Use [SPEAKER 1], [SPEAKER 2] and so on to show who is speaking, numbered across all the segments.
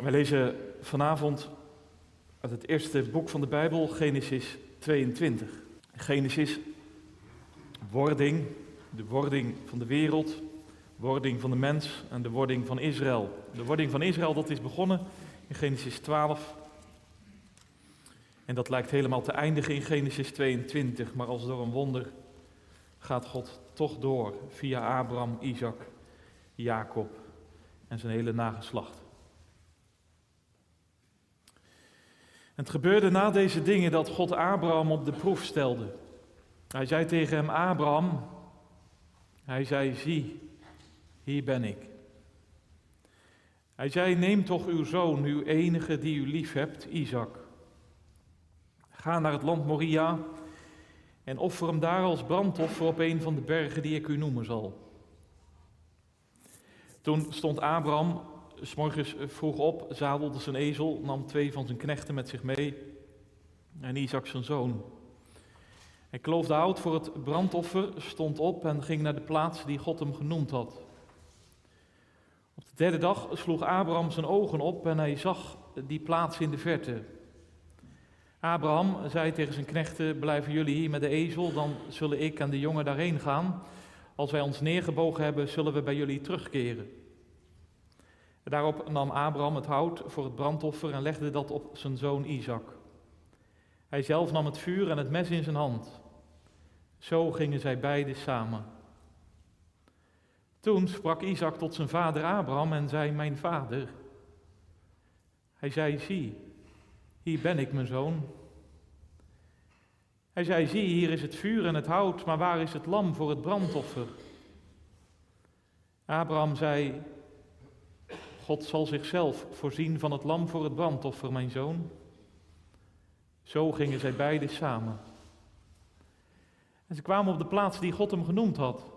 [SPEAKER 1] Wij lezen vanavond uit het eerste boek van de Bijbel, Genesis 22. Genesis, wording, de wording van de wereld, wording van de mens en de wording van Israël. De wording van Israël, dat is begonnen in Genesis 12. En dat lijkt helemaal te eindigen in Genesis 22, maar als door een wonder gaat God toch door via Abraham, Isaac, Jacob en zijn hele nageslacht. Het gebeurde na deze dingen dat God Abraham op de proef stelde. Hij zei tegen hem, Abraham, hij zei, zie, hier ben ik. Hij zei, neem toch uw zoon, uw enige die u lief hebt, Isaac. Ga naar het land Moria en offer hem daar als brandoffer op een van de bergen die ik u noemen zal. Toen stond Abraham s morgens vroeg op, zadelde zijn ezel, nam twee van zijn knechten met zich mee en Isaac zijn zoon. Hij kloofde hout voor het brandoffer, stond op en ging naar de plaats die God hem genoemd had. Op de derde dag sloeg Abraham zijn ogen op en hij zag die plaats in de verte. Abraham zei tegen zijn knechten: Blijven jullie hier met de ezel, dan zullen ik en de jongen daarheen gaan. Als wij ons neergebogen hebben, zullen we bij jullie terugkeren. Daarop nam Abraham het hout voor het brandoffer en legde dat op zijn zoon Isaac. Hij zelf nam het vuur en het mes in zijn hand. Zo gingen zij beiden samen. Toen sprak Isaac tot zijn vader Abraham en zei: Mijn vader. Hij zei: Zie, hier ben ik, mijn zoon. Hij zei: Zie, hier is het vuur en het hout, maar waar is het lam voor het brandoffer? Abraham zei: God zal zichzelf voorzien van het lam voor het brandoffer, mijn zoon. Zo gingen zij beiden samen. En ze kwamen op de plaats die God hem genoemd had.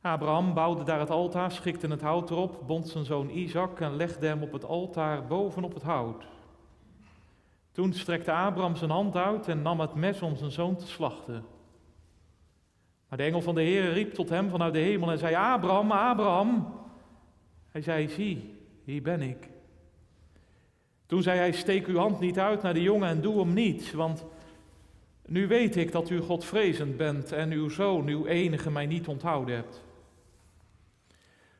[SPEAKER 1] Abraham bouwde daar het altaar, schikte het hout erop, bond zijn zoon Isaac en legde hem op het altaar bovenop het hout. Toen strekte Abraham zijn hand uit en nam het mes om zijn zoon te slachten. Maar de engel van de Heer riep tot hem vanuit de hemel en zei: Abraham, Abraham. Hij zei: Zie, hier ben ik. Toen zei hij: Steek uw hand niet uit naar de jongen en doe hem niet, want nu weet ik dat u Godvrezend bent en uw zoon, uw enige, mij niet onthouden hebt.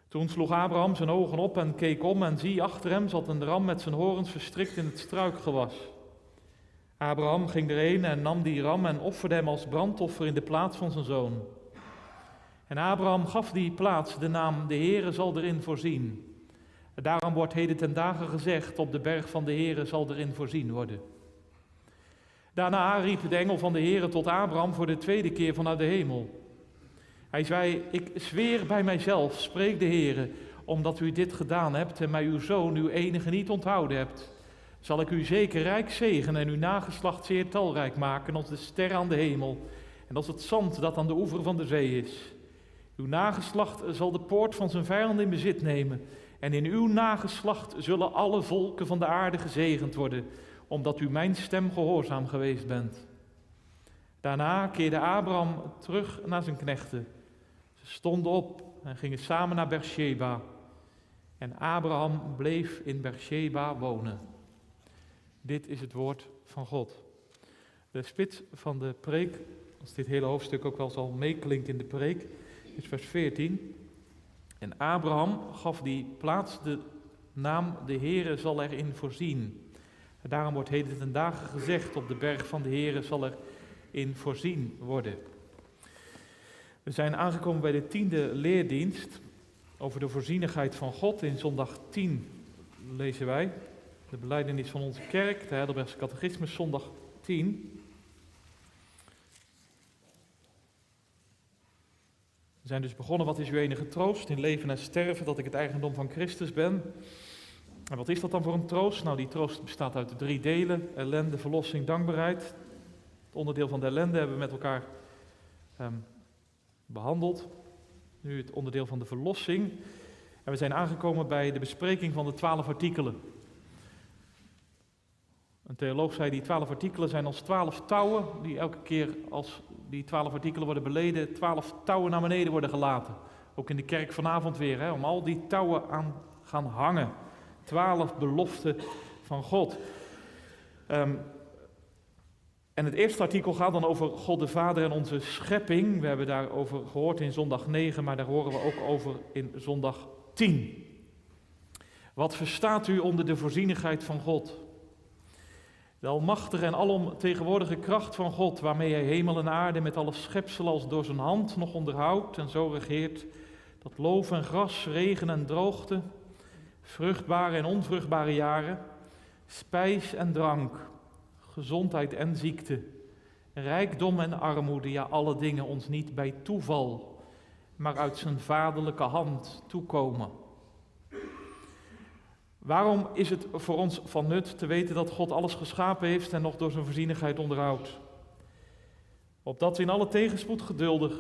[SPEAKER 1] Toen sloeg Abraham zijn ogen op en keek om en zie, achter hem zat een ram met zijn horens verstrikt in het struikgewas. Abraham ging erheen en nam die ram en offerde hem als brandoffer in de plaats van zijn zoon. En Abraham gaf die plaats de naam De Heere zal erin voorzien. daarom wordt heden ten dagen gezegd, op de berg van de Heere zal erin voorzien worden. Daarna riep de engel van de Heere tot Abraham voor de tweede keer vanuit de hemel. Hij zei, ik zweer bij mijzelf, spreek de Heere, omdat u dit gedaan hebt en mij uw zoon, uw enige, niet onthouden hebt, zal ik u zeker rijk zegenen en uw nageslacht zeer talrijk maken als de sterren aan de hemel en als het zand dat aan de oever van de zee is. Uw nageslacht zal de poort van zijn vijand in bezit nemen. En in uw nageslacht zullen alle volken van de aarde gezegend worden, omdat u mijn stem gehoorzaam geweest bent. Daarna keerde Abraham terug naar zijn knechten. Ze stonden op en gingen samen naar Beersheba. En Abraham bleef in Beersheba wonen. Dit is het woord van God. De spits van de preek, als dit hele hoofdstuk ook wel zal meeklinken in de preek, is vers 14. En Abraham gaf die plaats de naam de Heere zal erin voorzien. En daarom wordt heden ten dagen gezegd, op de berg van de Heere zal er in voorzien worden. We zijn aangekomen bij de tiende leerdienst over de voorzienigheid van God. In zondag 10 lezen wij de beleidenis van onze kerk, de Heidelbergse Catechismus, zondag 10. We zijn dus begonnen, wat is uw enige troost in leven en sterven, dat ik het eigendom van Christus ben. En wat is dat dan voor een troost? Nou, die troost bestaat uit drie delen, ellende, verlossing, dankbaarheid. Het onderdeel van de ellende hebben we met elkaar ehm, behandeld. Nu het onderdeel van de verlossing. En we zijn aangekomen bij de bespreking van de twaalf artikelen. Een theoloog zei, die twaalf artikelen zijn als twaalf touwen, die elke keer als die twaalf artikelen worden beleden, twaalf touwen naar beneden worden gelaten. Ook in de kerk vanavond weer, hè, om al die touwen aan gaan hangen. Twaalf beloften van God. Um, en het eerste artikel gaat dan over God de Vader en onze schepping. We hebben daarover gehoord in zondag 9, maar daar horen we ook over in zondag 10. Wat verstaat u onder de voorzienigheid van God? De almachtige en alomtegenwoordige kracht van God, waarmee hij hemel en aarde met alle schepsel als door zijn hand nog onderhoudt en zo regeert, dat loof en gras, regen en droogte, vruchtbare en onvruchtbare jaren, spijs en drank, gezondheid en ziekte, rijkdom en armoede, ja alle dingen ons niet bij toeval, maar uit zijn vaderlijke hand toekomen. Waarom is het voor ons van nut te weten dat God alles geschapen heeft en nog door zijn voorzienigheid onderhoudt? Opdat we in alle tegenspoed geduldig,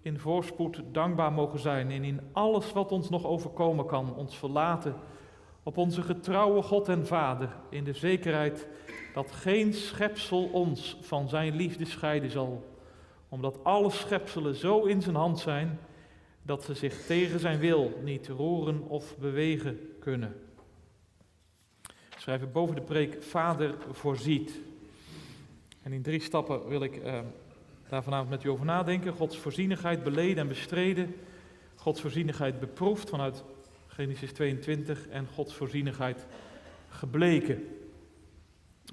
[SPEAKER 1] in voorspoed dankbaar mogen zijn en in alles wat ons nog overkomen kan, ons verlaten op onze getrouwe God en Vader, in de zekerheid dat geen schepsel ons van zijn liefde scheiden zal, omdat alle schepselen zo in zijn hand zijn dat ze zich tegen zijn wil niet roeren of bewegen kunnen. Schrijven boven de preek Vader voorziet. En in drie stappen wil ik eh, daar vanavond met u over nadenken. Gods voorzienigheid beleden en bestreden. Gods voorzienigheid beproefd vanuit Genesis 22 en Gods voorzienigheid gebleken.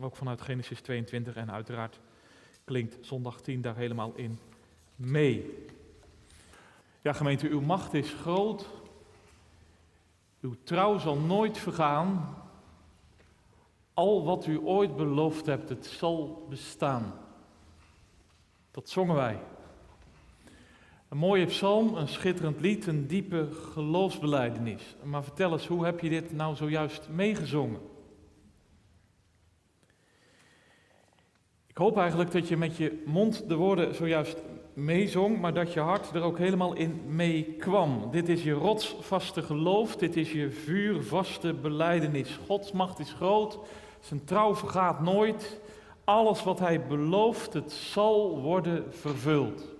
[SPEAKER 1] Ook vanuit Genesis 22 en uiteraard klinkt zondag 10 daar helemaal in mee. Ja, gemeente, uw macht is groot. Uw trouw zal nooit vergaan. Al wat u ooit beloofd hebt, het zal bestaan. Dat zongen wij. Een mooie psalm, een schitterend lied, een diepe geloofsbeleidenis. Maar vertel eens, hoe heb je dit nou zojuist meegezongen? Ik hoop eigenlijk dat je met je mond de woorden zojuist meezong, maar dat je hart er ook helemaal in meekwam. Dit is je rotsvaste geloof, dit is je vuurvaste beleidenis. Gods macht is groot, zijn trouw vergaat nooit. Alles wat hij belooft, het zal worden vervuld.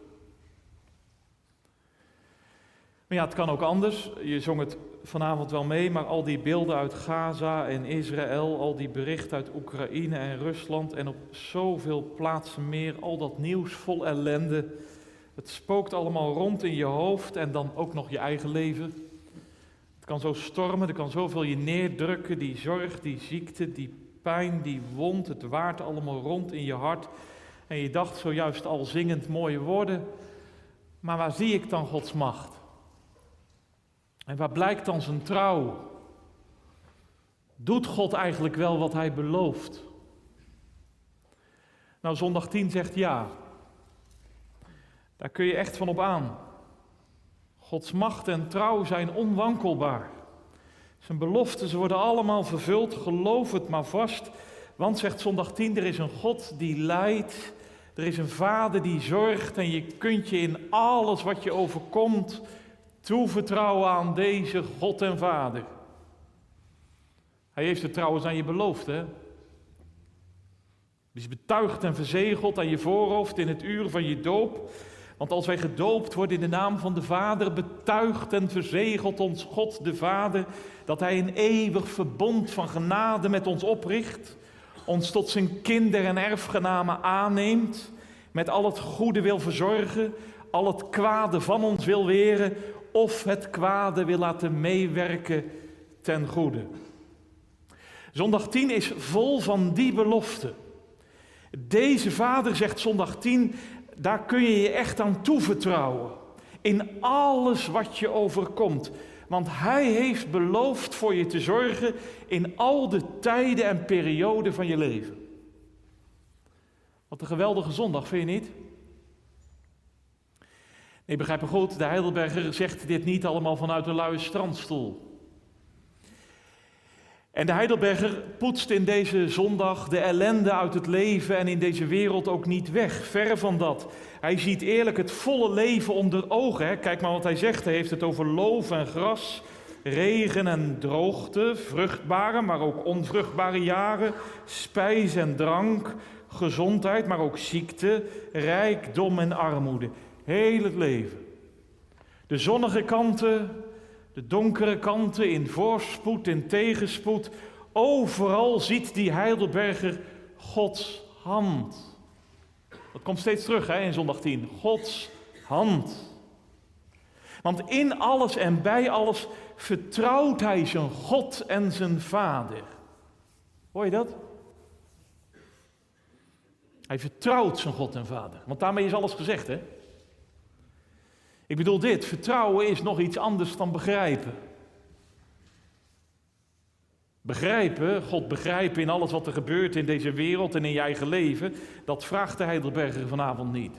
[SPEAKER 1] Maar ja, het kan ook anders. Je zong het vanavond wel mee, maar al die beelden uit Gaza en Israël, al die berichten uit Oekraïne en Rusland en op zoveel plaatsen meer, al dat nieuws vol ellende. Het spookt allemaal rond in je hoofd en dan ook nog je eigen leven. Het kan zo stormen, er kan zoveel je neerdrukken, die zorg, die ziekte, die pijn, die wond, het waart allemaal rond in je hart. En je dacht zojuist al zingend mooie woorden, maar waar zie ik dan Gods macht? En waar blijkt dan zijn trouw? Doet God eigenlijk wel wat hij belooft? Nou, zondag 10 zegt ja. Daar kun je echt van op aan. Gods macht en trouw zijn onwankelbaar. Zijn beloften, ze worden allemaal vervuld. Geloof het maar vast. Want, zegt zondag 10, er is een God die leidt. Er is een vader die zorgt. En je kunt je in alles wat je overkomt toevertrouwen aan deze God en Vader. Hij heeft het trouwens aan je beloofd, hè? Is betuigd en verzegeld aan je voorhoofd in het uur van je doop. Want als wij gedoopt worden in de naam van de Vader, betuigt en verzegelt ons God de Vader dat Hij een eeuwig verbond van genade met ons opricht, ons tot zijn kinder- en erfgenamen aanneemt, met al het goede wil verzorgen, al het kwade van ons wil weren, of het kwade wil laten meewerken ten goede. Zondag 10 is vol van die belofte. Deze vader zegt zondag 10, daar kun je je echt aan toevertrouwen. In alles wat je overkomt. Want hij heeft beloofd voor je te zorgen in al de tijden en perioden van je leven. Wat een geweldige zondag, vind je niet? Nee, begrijp me goed, de Heidelberger zegt dit niet allemaal vanuit een luie strandstoel. En de Heidelberger poetst in deze zondag de ellende uit het leven en in deze wereld ook niet weg. Ver van dat. Hij ziet eerlijk het volle leven onder ogen. Hè. Kijk maar wat hij zegt. Hij heeft het over loof en gras, regen en droogte, vruchtbare, maar ook onvruchtbare jaren, spijs en drank, gezondheid, maar ook ziekte, rijkdom en armoede. Heel het leven. De zonnige kanten, De donkere kanten in voorspoed en tegenspoed. Overal ziet die Heidelberger Gods hand. Dat komt steeds terug hè, in zondag 10. Gods hand. Want in alles en bij alles vertrouwt hij zijn God en zijn Vader. Hoor je dat? Hij vertrouwt zijn God en Vader. Want daarmee is alles gezegd, hè? Ik bedoel dit, vertrouwen is nog iets anders dan begrijpen. Begrijpen, God begrijpen in alles wat er gebeurt in deze wereld en in je eigen leven, dat vraagt de Heidelberger vanavond niet.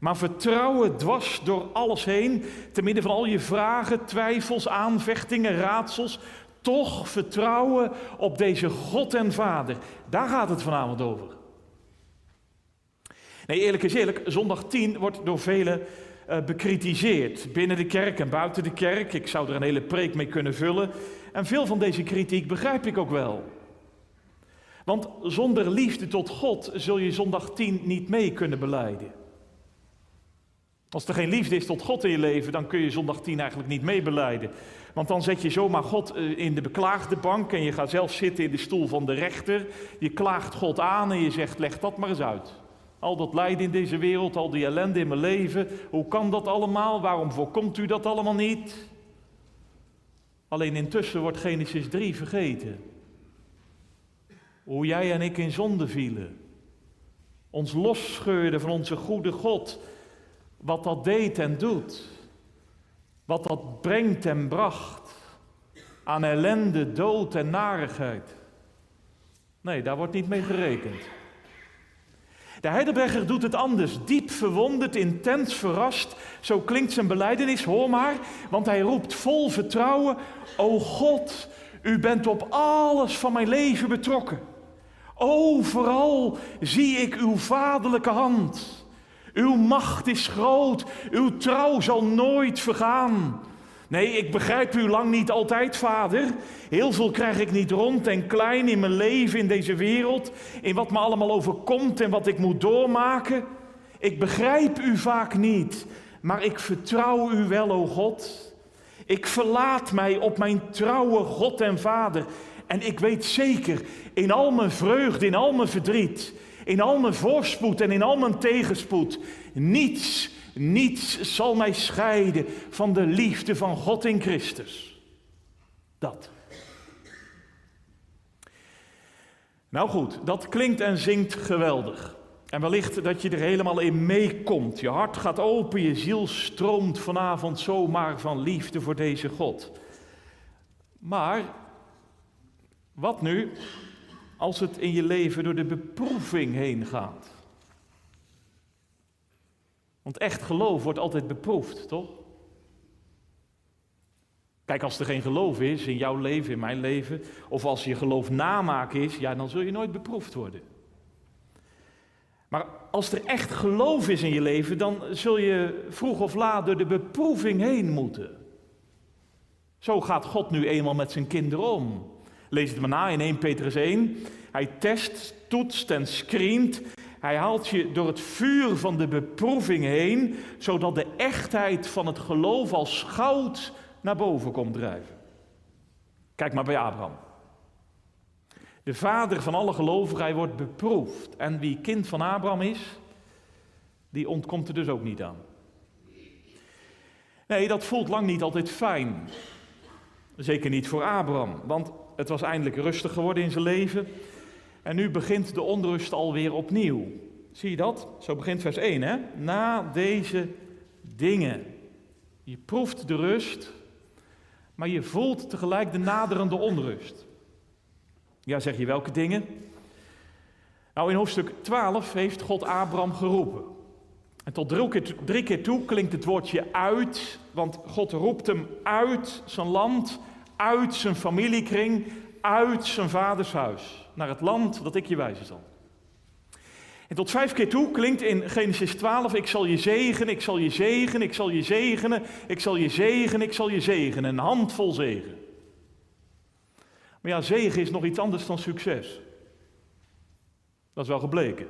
[SPEAKER 1] Maar vertrouwen dwars door alles heen, te midden van al je vragen, twijfels, aanvechtingen, raadsels, toch vertrouwen op deze God en Vader. Daar gaat het vanavond over. Nee, eerlijk is eerlijk, zondag 10 wordt door velen uh, bekritiseerd. Binnen de kerk en buiten de kerk. Ik zou er een hele preek mee kunnen vullen. En veel van deze kritiek begrijp ik ook wel. Want zonder liefde tot God zul je zondag 10 niet mee kunnen beleiden. Als er geen liefde is tot God in je leven, dan kun je zondag 10 eigenlijk niet meebeleiden. Want dan zet je zomaar God eh, in de beklaagde bank en je gaat zelf zitten in de stoel van de rechter. Je klaagt God aan en je zegt: leg dat maar eens uit. Al dat lijden in deze wereld, al die ellende in mijn leven, hoe kan dat allemaal? Waarom voorkomt u dat allemaal niet? Alleen intussen wordt Genesis 3 vergeten. Hoe jij en ik in zonde vielen. Ons losscheurden van onze goede God. Wat dat deed en doet. Wat dat brengt en bracht. Aan ellende, dood en narigheid. Nee, daar wordt niet mee gerekend. De Heidelberger doet het anders. Diep verwonderd, intens verrast. Zo klinkt zijn beleidenis, hoor maar. Want hij roept vol vertrouwen: O God, u bent op alles van mijn leven betrokken. Overal zie ik uw vaderlijke hand. Uw macht is groot, uw trouw zal nooit vergaan. Nee, ik begrijp u lang niet altijd, vader. Heel veel krijg ik niet rond en klein in mijn leven, in deze wereld, in wat me allemaal overkomt en wat ik moet doormaken. Ik begrijp u vaak niet, maar ik vertrouw u wel, o God. Ik verlaat mij op mijn trouwe God en Vader. En ik weet zeker, in al mijn vreugde, in al mijn verdriet, in al mijn voorspoed en in al mijn tegenspoed, niets niets zal mij scheiden van de liefde van God in Christus. Dat. Nou goed, dat klinkt en zingt geweldig. En wellicht dat je er helemaal in meekomt. Je hart gaat open, je ziel stroomt vanavond zomaar van liefde voor deze God. Maar wat nu als het in je leven door de beproeving heen gaat? Want echt geloof wordt altijd beproefd, toch? Kijk, als er geen geloof is in jouw leven, in mijn leven, of als je geloof namaak is, ja, dan zul je nooit beproefd worden. Maar als er echt geloof is in je leven, dan zul je vroeg of laat door de beproeving heen moeten. Zo gaat God nu eenmaal met zijn kinderen om. Lees het maar na in 1 Petrus 1. Hij test, toetst en screent hij haalt je door het vuur van de beproeving heen, zodat de echtheid van het geloof als goud naar boven komt drijven. Kijk maar bij Abraham. De vader van alle gelovigen, hij wordt beproefd. En wie kind van Abraham is, die ontkomt er dus ook niet aan. Nee, dat voelt lang niet altijd fijn. Zeker niet voor Abraham, want het was eindelijk rustig geworden in zijn leven. En nu begint de onrust alweer opnieuw. Zie je dat? Zo begint vers 1, hè? Na deze dingen. Je proeft de rust, maar je voelt tegelijk de naderende onrust. Ja, zeg je welke dingen? Nou, in hoofdstuk 12 heeft God Abraham geroepen. En tot drie keer, drie keer toe klinkt het woordje uit, want God roept hem uit zijn land, uit zijn familiekring, uit zijn vaders huis, naar het land dat ik je wijzen zal. En tot vijf keer toe klinkt in Genesis 12, ik zal je zegenen, ik zal je zegenen, ik zal je zegenen, ik zal je zegenen, ik zal je zegenen. Een handvol zegen. Maar ja, zegen is nog iets anders dan succes. Dat is wel gebleken.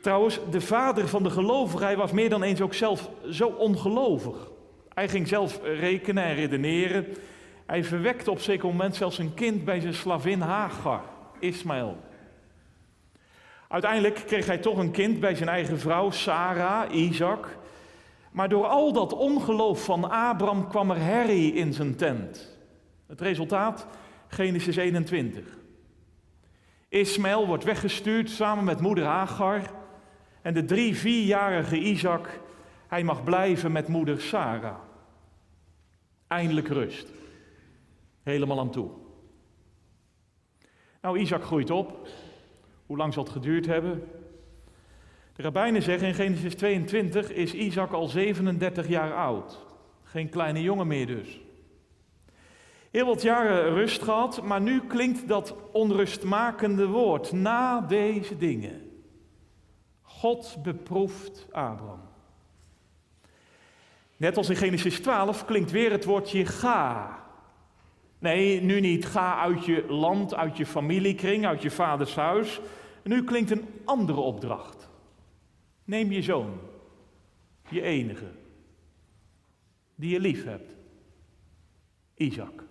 [SPEAKER 1] Trouwens, de vader van de gelovige, hij was meer dan eens ook zelf zo ongelovig. Hij ging zelf rekenen en redeneren. Hij verwekte op zeker moment zelfs een kind bij zijn slavin Hagar, Ismaël. Uiteindelijk kreeg hij toch een kind bij zijn eigen vrouw, Sarah, Isaac. Maar door al dat ongeloof van Abraham kwam er herrie in zijn tent. Het resultaat, Genesis 21. Ismaël wordt weggestuurd samen met moeder Hagar. En de drie, vierjarige Isaac, hij mag blijven met moeder Sarah. Eindelijk rust. Helemaal aan toe. Nou, Isaac groeit op. Hoe lang zal het geduurd hebben? De rabbijnen zeggen in Genesis 22 is Isaac al 37 jaar oud. Geen kleine jongen meer dus. Heel wat jaren rust gehad, maar nu klinkt dat onrustmakende woord na deze dingen. God beproeft Abraham. Net als in Genesis 12 klinkt weer het woordje ga. Nee, nu niet ga uit je land, uit je familiekring, uit je vaders huis. Nu klinkt een andere opdracht. Neem je zoon, je enige, die je lief hebt, Isaac.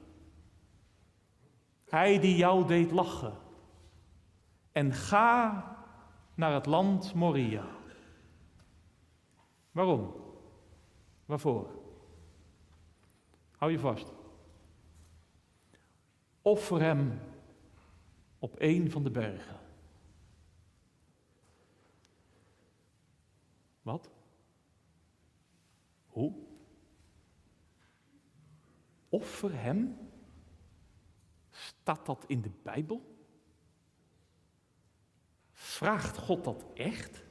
[SPEAKER 1] Hij die jou deed lachen. En ga naar het land Moria. Waarom? Waarvoor? Hou je vast. Offer hem op een van de bergen. Wat? Hoe? Offer hem? Staat dat in de Bijbel? Vraagt God dat echt?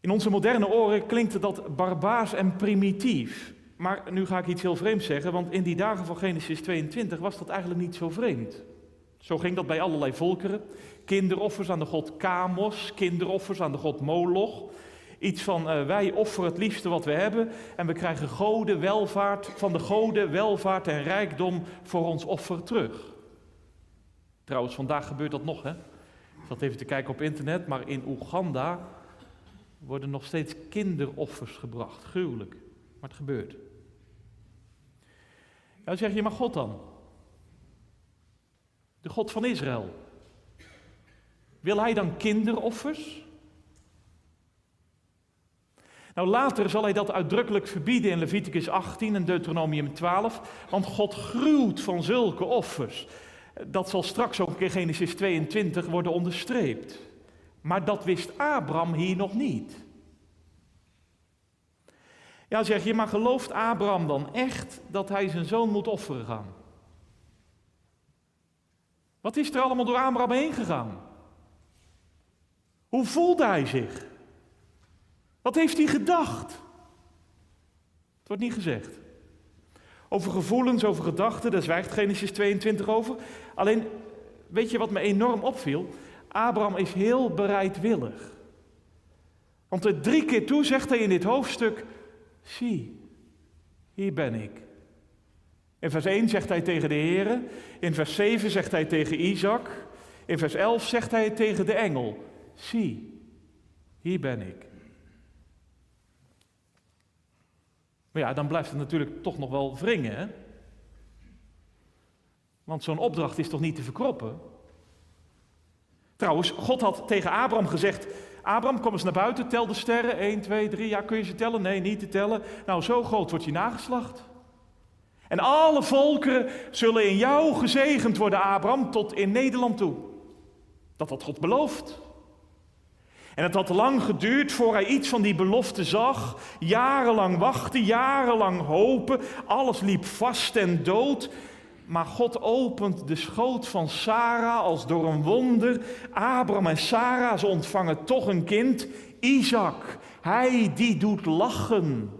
[SPEAKER 1] In onze moderne oren klinkt dat barbaars en primitief. Maar nu ga ik iets heel vreemds zeggen, want in die dagen van Genesis 22 was dat eigenlijk niet zo vreemd. Zo ging dat bij allerlei volkeren. Kinderoffers aan de god Kamos, kinderoffers aan de god Moloch. Iets van uh, wij offeren het liefste wat we hebben en we krijgen goden, welvaart, van de goden, welvaart en rijkdom voor ons offer terug. Trouwens, vandaag gebeurt dat nog, hè? Ik zat even te kijken op internet, maar in Oeganda worden nog steeds kinderoffers gebracht. Gruwelijk, maar het gebeurt. Dan zeg je, maar God dan? De God van Israël. Wil hij dan kinderoffers? Nou, later zal hij dat uitdrukkelijk verbieden in Leviticus 18 en Deuteronomium 12, want God gruwt van zulke offers. Dat zal straks ook in Genesis 22 worden onderstreept. Maar dat wist Abraham hier nog niet. Ja, zeg je, maar gelooft Abraham dan echt dat hij zijn zoon moet offeren gaan? Wat is er allemaal door Abraham heen gegaan? Hoe voelde hij zich? Wat heeft hij gedacht? Het wordt niet gezegd. Over gevoelens, over gedachten, daar zwijgt Genesis 22 over. Alleen, weet je wat me enorm opviel? Abraham is heel bereidwillig. Want er drie keer toe zegt hij in dit hoofdstuk: Zie, hier ben ik. In vers 1 zegt hij tegen de Heer. In vers 7 zegt hij tegen Isaac. In vers 11 zegt hij tegen de engel: Zie, hier ben ik. Maar ja, dan blijft het natuurlijk toch nog wel wringen. Hè? Want zo'n opdracht is toch niet te verkroppen? Trouwens, God had tegen Abraham gezegd: Abraham, kom eens naar buiten, tel de sterren. 1, 2, 3. Ja, kun je ze tellen? Nee, niet te tellen. Nou, zo groot wordt je nageslacht. En alle volkeren zullen in jou gezegend worden, Abraham, tot in Nederland toe. Dat had God beloofd. En het had lang geduurd voor hij iets van die belofte zag. Jarenlang wachten, jarenlang hopen. Alles liep vast en dood. Maar God opent de schoot van Sarah als door een wonder. Abraham en Sarah, ze ontvangen toch een kind. Isaac, hij die doet lachen.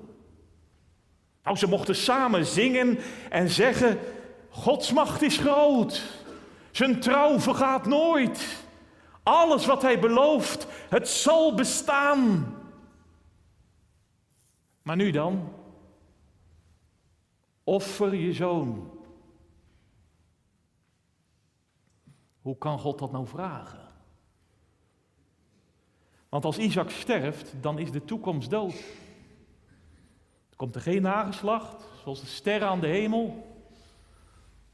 [SPEAKER 1] Nou, ze mochten samen zingen en zeggen: Gods macht is groot. Zijn trouw vergaat nooit. Alles wat hij belooft, het zal bestaan. Maar nu dan? Offer je zoon. Hoe kan God dat nou vragen? Want als Isaac sterft, dan is de toekomst dood. Er komt er geen nageslacht, zoals de sterren aan de hemel.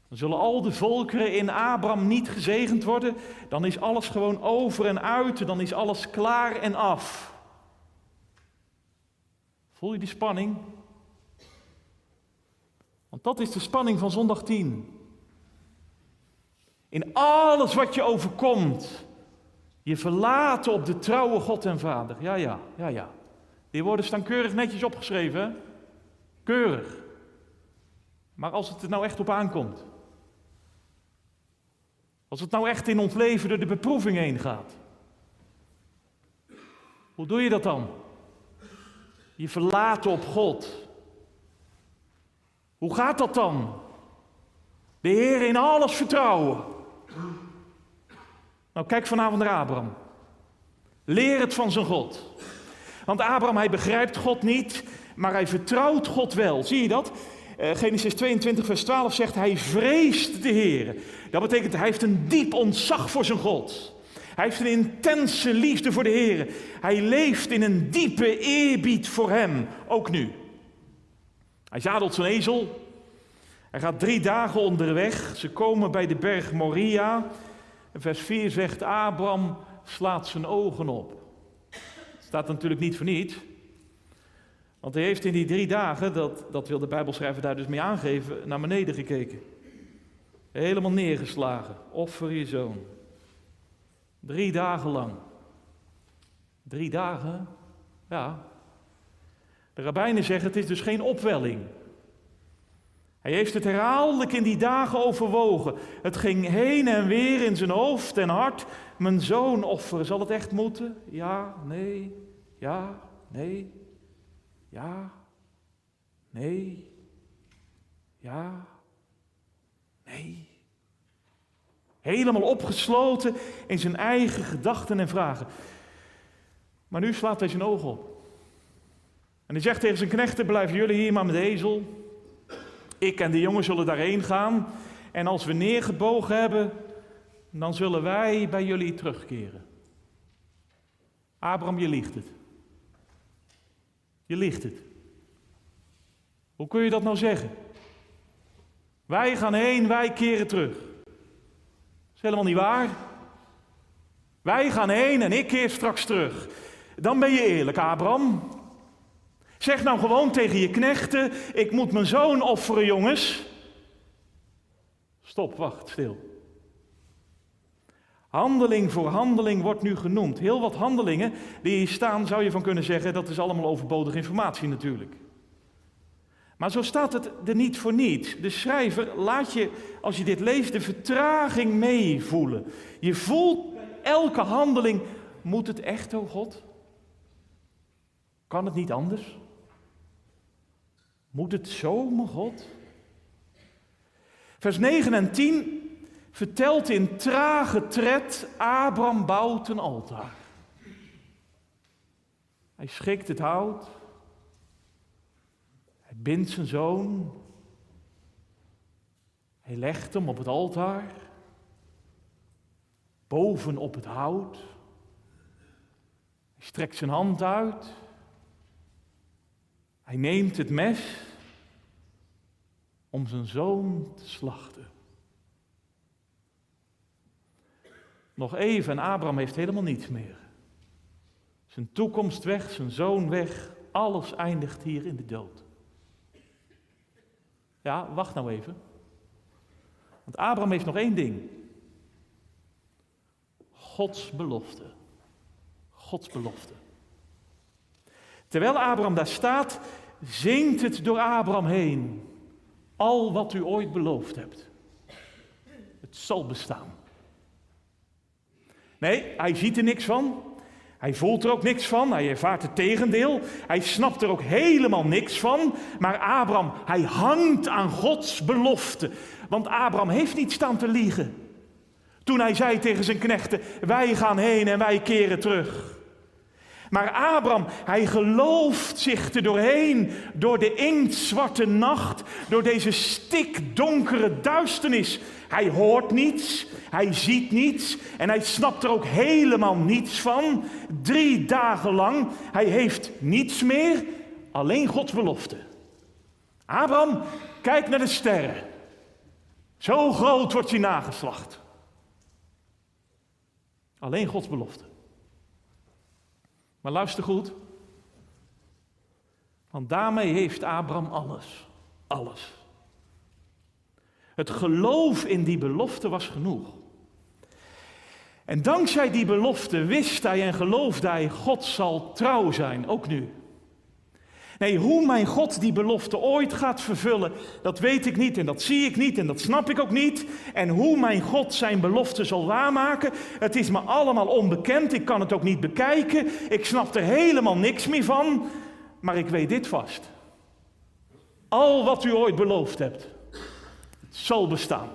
[SPEAKER 1] Dan zullen al de volkeren in Abraham niet gezegend worden. Dan is alles gewoon over en uit. Dan is alles klaar en af. Voel je die spanning? Want dat is de spanning van zondag 10. In alles wat je overkomt, je verlaten op de trouwe God en Vader. Ja, ja, ja, ja. Die woorden staan keurig netjes opgeschreven. Keurig. Maar als het er nou echt op aankomt. Als het nou echt in ons leven door de beproeving heen gaat. Hoe doe je dat dan? Je verlaten op God. Hoe gaat dat dan? De Heer in alles vertrouwen. Nou, kijk vanavond naar Abraham. Leer het van zijn God. Want Abraham, hij begrijpt God niet, maar hij vertrouwt God wel. Zie je dat? Uh, Genesis 22, vers 12 zegt, hij vreest de Heer. Dat betekent, hij heeft een diep ontzag voor zijn God. Hij heeft een intense liefde voor de Heer. Hij leeft in een diepe eerbied voor hem, ook nu. Hij zadelt zijn ezel. Hij gaat drie dagen onderweg. Ze komen bij de berg Moria. Vers 4 zegt, Abraham slaat zijn ogen op. Staat natuurlijk niet voor niets. Want hij heeft in die drie dagen, dat, dat wil de Bijbelschrijver daar dus mee aangeven, naar beneden gekeken. Helemaal neergeslagen. Offer je zoon. Drie dagen lang. Drie dagen? Ja. De rabbijnen zeggen het is dus geen opwelling. Hij heeft het herhaaldelijk in die dagen overwogen. Het ging heen en weer in zijn hoofd en hart. Mijn zoon offeren, zal het echt moeten? Ja, nee, ja, nee, ja, nee, ja, nee. Helemaal opgesloten in zijn eigen gedachten en vragen. Maar nu slaat hij zijn ogen op. En hij zegt tegen zijn knechten: Blijven jullie hier maar met de ezel. Ik en de jongen zullen daarheen gaan. En als we neergebogen hebben, dan zullen wij bij jullie terugkeren. Abraham, je liegt het. Je liegt het. Hoe kun je dat nou zeggen? Wij gaan heen, wij keren terug. Dat is helemaal niet waar. Wij gaan heen en ik keer straks terug. Dan ben je eerlijk, Abraham. Zeg nou gewoon tegen je knechten: Ik moet mijn zoon offeren, jongens. Stop, wacht, stil. Handeling voor handeling wordt nu genoemd. Heel wat handelingen die hier staan, zou je van kunnen zeggen, dat is allemaal overbodige informatie natuurlijk. Maar zo staat het er niet voor niet. De schrijver laat je, als je dit leest, de vertraging meevoelen. Je voelt elke handeling, moet het echt, oh God? Kan het niet anders? Moet het zo, mijn God? Vers 9 en 10 vertelt in trage tred, Abraham bouwt een altaar. Hij schikt het hout. Hij bindt zijn zoon. Hij legt hem op het altaar. Boven op het hout. Hij strekt zijn hand uit. Hij neemt het mes om zijn zoon te slachten. Nog even en Abraham heeft helemaal niets meer. Zijn toekomst weg, zijn zoon weg, alles eindigt hier in de dood. Ja, wacht nou even. Want Abraham heeft nog één ding. Gods belofte. Gods belofte. Terwijl Abraham daar staat, zingt het door Abraham heen. Al wat u ooit beloofd hebt. Het zal bestaan. Nee, hij ziet er niks van. Hij voelt er ook niks van. Hij ervaart het tegendeel. Hij snapt er ook helemaal niks van. Maar Abraham, hij hangt aan Gods belofte. Want Abraham heeft niet staan te liegen. Toen hij zei tegen zijn knechten: Wij gaan heen en wij keren terug. Maar Abraham, hij gelooft zich er doorheen, door de inktzwarte nacht, door deze stikdonkere duisternis. Hij hoort niets, hij ziet niets en hij snapt er ook helemaal niets van. Drie dagen lang, hij heeft niets meer, alleen Gods belofte. Abraham, kijk naar de sterren. Zo groot wordt je nageslacht. Alleen Gods belofte. Maar luister goed. Want daarmee heeft Abraham alles. Alles. Het geloof in die belofte was genoeg. En dankzij die belofte wist hij en geloofde hij, God zal trouw zijn, ook nu. Nee, hoe mijn God die belofte ooit gaat vervullen, dat weet ik niet en dat zie ik niet en dat snap ik ook niet. En hoe mijn God zijn belofte zal waarmaken, het is me allemaal onbekend, ik kan het ook niet bekijken, ik snap er helemaal niks meer van, maar ik weet dit vast. Al wat u ooit beloofd hebt, zal bestaan.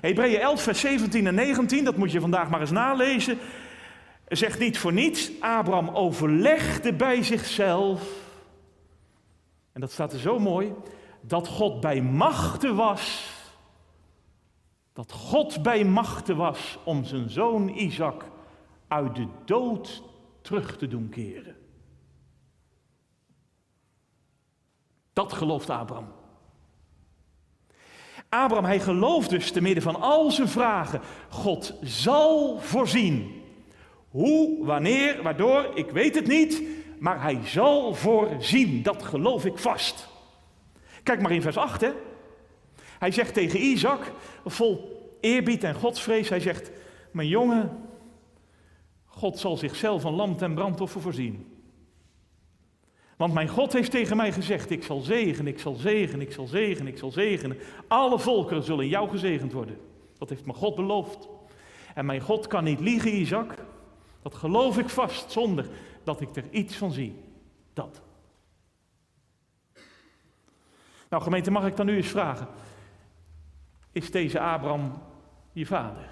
[SPEAKER 1] Hebreeën 11, vers 17 en 19, dat moet je vandaag maar eens nalezen zegt niet voor niets, Abraham overlegde bij zichzelf, en dat staat er zo mooi, dat God bij machten was, dat God bij machten was om zijn zoon Isaac uit de dood terug te doen keren. Dat gelooft Abraham. Abraham, hij gelooft dus te midden van al zijn vragen, God zal voorzien. Hoe, wanneer, waardoor, ik weet het niet, maar hij zal voorzien. Dat geloof ik vast. Kijk maar in vers 8, hè. Hij zegt tegen Isaac, vol eerbied en godsvrees, hij zegt, mijn jongen, God zal zichzelf een lam ten brandoffer voorzien. Want mijn God heeft tegen mij gezegd, ik zal zegenen, ik zal zegenen, ik zal zegenen, ik zal zegenen. Alle volkeren zullen jou gezegend worden. Dat heeft mijn God beloofd. En mijn God kan niet liegen, Isaac. Dat geloof ik vast zonder dat ik er iets van zie. Dat. Nou gemeente, mag ik dan nu eens vragen. Is deze Abraham je vader?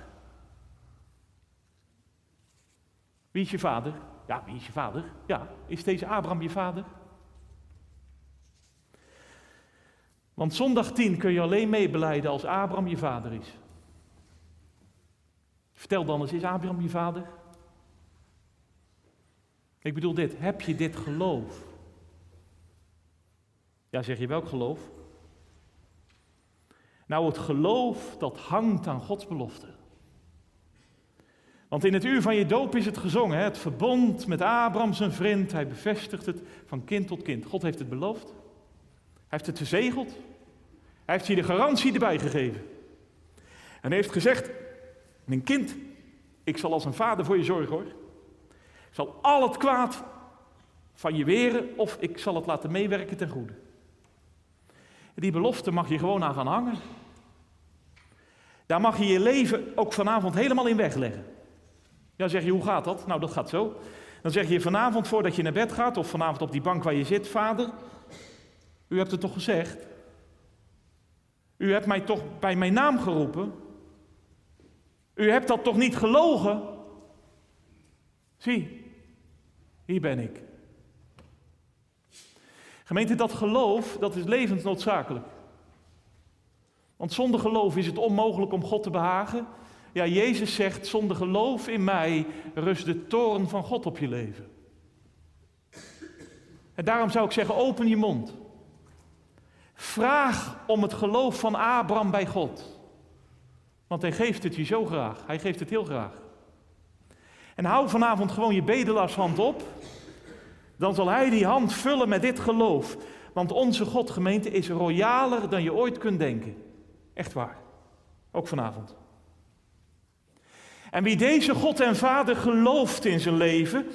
[SPEAKER 1] Wie is je vader? Ja, wie is je vader? Ja, is deze Abraham je vader? Want zondag 10 kun je alleen meebeleiden als Abraham je vader is. Vertel dan eens, is Abraham je vader? Ik bedoel dit, heb je dit geloof? Ja, zeg je welk geloof? Nou, het geloof dat hangt aan Gods belofte. Want in het uur van je doop is het gezongen, het verbond met Abraham zijn vriend. Hij bevestigt het van kind tot kind. God heeft het beloofd. Hij heeft het verzegeld. Hij heeft je de garantie erbij gegeven. En hij heeft gezegd, mijn kind, ik zal als een vader voor je zorgen hoor. Ik zal al het kwaad van je weren of ik zal het laten meewerken ten goede. Die belofte mag je gewoon aan gaan hangen. Daar mag je je leven ook vanavond helemaal in wegleggen. Ja, zeg je, hoe gaat dat? Nou, dat gaat zo. Dan zeg je vanavond voordat je naar bed gaat, of vanavond op die bank waar je zit, vader, u hebt het toch gezegd? U hebt mij toch bij mijn naam geroepen? U hebt dat toch niet gelogen? Zie, hier ben ik. Gemeente, dat geloof, dat is levensnoodzakelijk. Want zonder geloof is het onmogelijk om God te behagen. Ja, Jezus zegt, zonder geloof in mij rust de toren van God op je leven. En daarom zou ik zeggen, open je mond. Vraag om het geloof van Abraham bij God. Want hij geeft het je zo graag. Hij geeft het heel graag. En hou vanavond gewoon je bedelaarshand op. Dan zal hij die hand vullen met dit geloof. Want onze Godgemeente is royaler dan je ooit kunt denken. Echt waar. Ook vanavond. En wie deze God en Vader gelooft in zijn leven,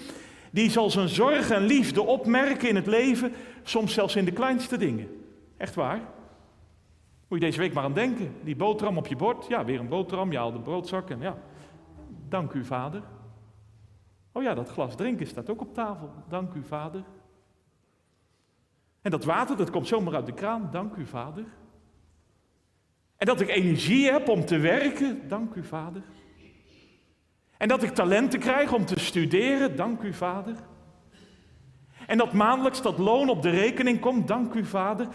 [SPEAKER 1] die zal zijn zorg en liefde opmerken in het leven, soms zelfs in de kleinste dingen. Echt waar. Moet je deze week maar aan denken. Die boterham op je bord, ja, weer een boterham, je haalt de broodzak en ja. Dank u, Vader. Oh ja, dat glas drinken staat ook op tafel. Dank u, vader. En dat water, dat komt zomaar uit de kraan. Dank u, vader. En dat ik energie heb om te werken. Dank u, vader. En dat ik talenten krijg om te studeren. Dank u, vader. En dat maandelijks dat loon op de rekening komt. Dank u, vader.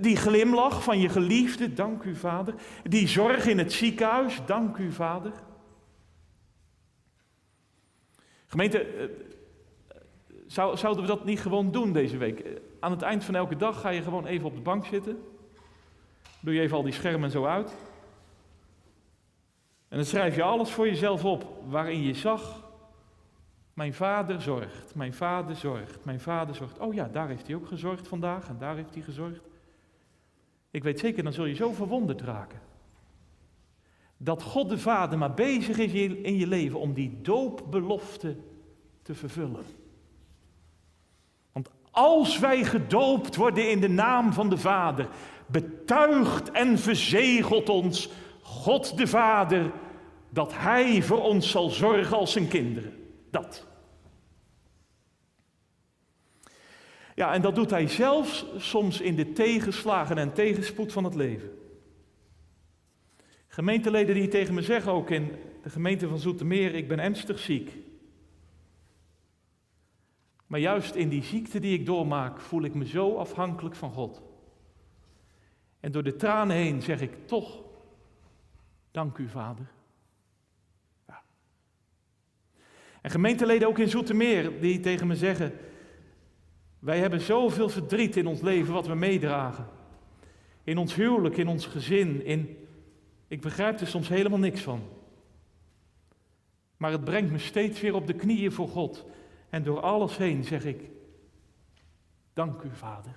[SPEAKER 1] Die glimlach van je geliefde. Dank u, vader. Die zorg in het ziekenhuis. Dank u, vader. Gemeente, eh, zou, zouden we dat niet gewoon doen deze week? aan het eind van elke dag ga je gewoon even op de bank zitten. Doe je even al die schermen zo uit. En dan schrijf je alles voor jezelf op waarin je zag, mijn vader zorgt, mijn vader zorgt, mijn vader zorgt. Oh ja, daar heeft hij ook gezorgd vandaag en daar heeft hij gezorgd. Ik weet zeker, dan zul je zo verwonderd raken. Dat God de Vader maar bezig is in je leven om die doopbelofte te vervullen. Want als wij gedoopt worden in de naam van de Vader, betuigt en verzegelt ons God de Vader dat Hij voor ons zal zorgen als zijn kinderen. Dat. Ja, en dat doet Hij zelfs soms in de tegenslagen en tegenspoed van het leven. Gemeenteleden die tegen me zeggen, ook in de gemeente van Zoetermeer, ik ben ernstig ziek. Maar juist in die ziekte die ik doormaak, voel ik me zo afhankelijk van God. En door de tranen heen zeg ik toch, dank u vader. En gemeenteleden ook in Zoetermeer, die tegen me zeggen, wij hebben zoveel verdriet in ons leven wat we meedragen. In ons huwelijk, in ons gezin, in ik begrijp er soms helemaal niks van. Maar het brengt me steeds weer op de knieën voor God. En door alles heen zeg ik, dank u Vader.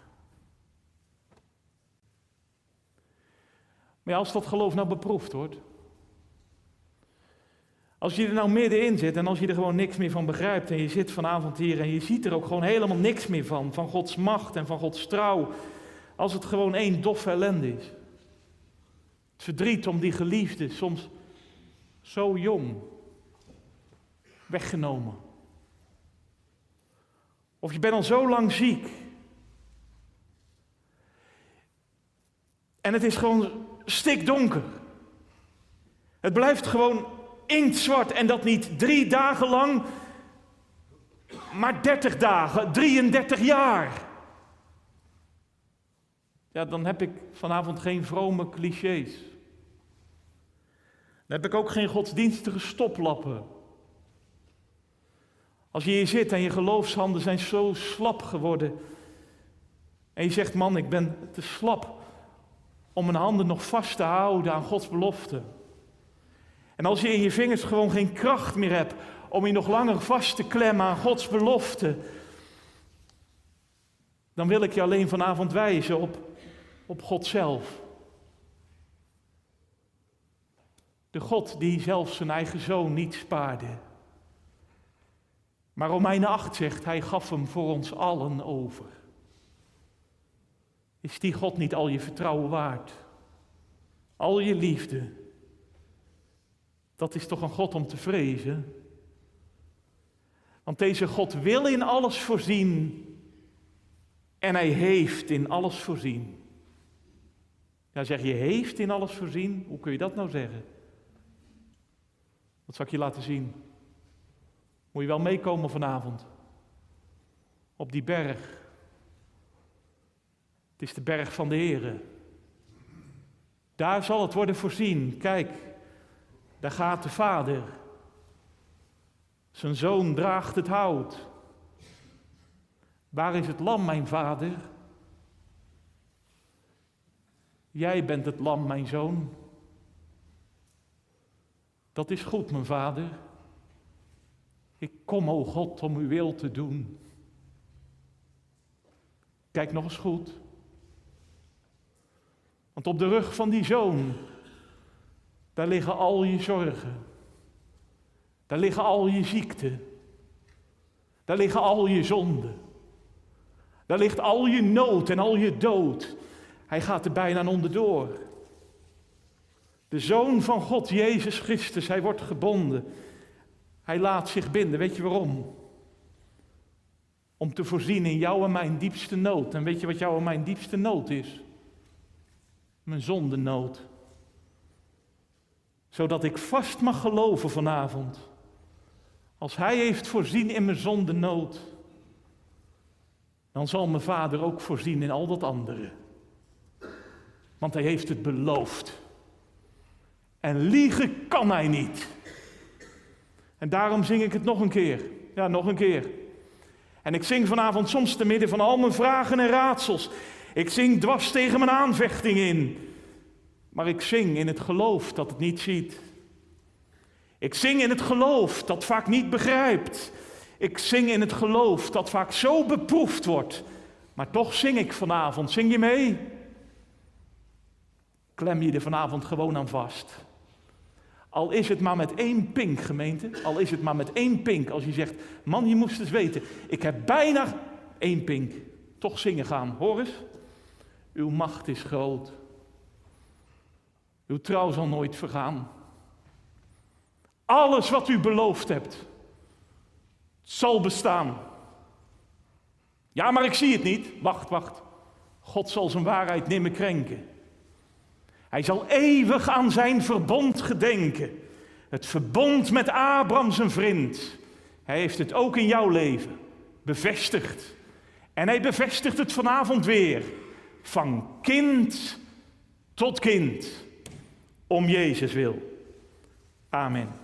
[SPEAKER 1] Maar als dat geloof nou beproefd wordt, als je er nou middenin zit en als je er gewoon niks meer van begrijpt en je zit vanavond hier en je ziet er ook gewoon helemaal niks meer van, van Gods macht en van Gods trouw, als het gewoon één doffe ellende is. Het verdriet om die geliefde, soms zo jong, weggenomen. Of je bent al zo lang ziek. En het is gewoon stikdonker. Het blijft gewoon inktzwart en dat niet drie dagen lang, maar dertig dagen, 33 jaar. Dan heb ik vanavond geen vrome clichés. Dan heb ik ook geen godsdienstige stoplappen. Als je hier zit en je geloofshanden zijn zo slap geworden. En je zegt, man, ik ben te slap om mijn handen nog vast te houden aan Gods belofte. En als je in je vingers gewoon geen kracht meer hebt om je nog langer vast te klemmen aan Gods belofte, dan wil ik je alleen vanavond wijzen op, op God zelf. De God die zelfs zijn eigen zoon niet spaarde. Maar Romeinen 8 zegt, hij gaf hem voor ons allen over. Is die God niet al je vertrouwen waard? Al je liefde? Dat is toch een God om te vrezen? Want deze God wil in alles voorzien en hij heeft in alles voorzien. Ja, zeg je heeft in alles voorzien? Hoe kun je dat nou zeggen? Dat zal ik je laten zien. Moet je wel meekomen vanavond. Op die berg. Het is de berg van de Here. Daar zal het worden voorzien. Kijk, daar gaat de vader. Zijn zoon draagt het hout. Waar is het lam, mijn vader? Jij bent het lam, mijn zoon. Dat is goed, mijn vader. Ik kom, o God, om uw wil te doen. Kijk nog eens goed. Want op de rug van die zoon, daar liggen al je zorgen. Daar liggen al je ziekten. Daar liggen al je zonden. Daar ligt al je nood en al je dood. Hij gaat er bijna onderdoor. De Zoon van God, Jezus Christus, hij wordt gebonden. Hij laat zich binden. Weet je waarom? Om te voorzien in jouw en mijn diepste nood. En weet je wat jouw en mijn diepste nood is? Mijn zondenood. Zodat ik vast mag geloven vanavond. Als Hij heeft voorzien in mijn zondenood, dan zal mijn Vader ook voorzien in al dat andere. Want Hij heeft het beloofd. En liegen kan hij niet. En daarom zing ik het nog een keer. Ja, nog een keer. En ik zing vanavond soms te midden van al mijn vragen en raadsels. Ik zing dwars tegen mijn aanvechting in. Maar ik zing in het geloof dat het niet ziet. Ik zing in het geloof dat vaak niet begrijpt. Ik zing in het geloof dat vaak zo beproefd wordt. Maar toch zing ik vanavond. Zing je mee? Klem je er vanavond gewoon aan vast. Al is het maar met één pink, gemeente. Al is het maar met één pink. Als je zegt, man, je moest eens weten. Ik heb bijna één pink. Toch zingen gaan. Hoor eens. Uw macht is groot. Uw trouw zal nooit vergaan. Alles wat u beloofd hebt, zal bestaan. Ja, maar ik zie het niet. Wacht, wacht. God zal zijn waarheid nimmer krenken. Hij zal eeuwig aan zijn verbond gedenken. Het verbond met Abraham zijn vriend. Hij heeft het ook in jouw leven bevestigd. En hij bevestigt het vanavond weer. Van kind tot kind. Om Jezus wil. Amen.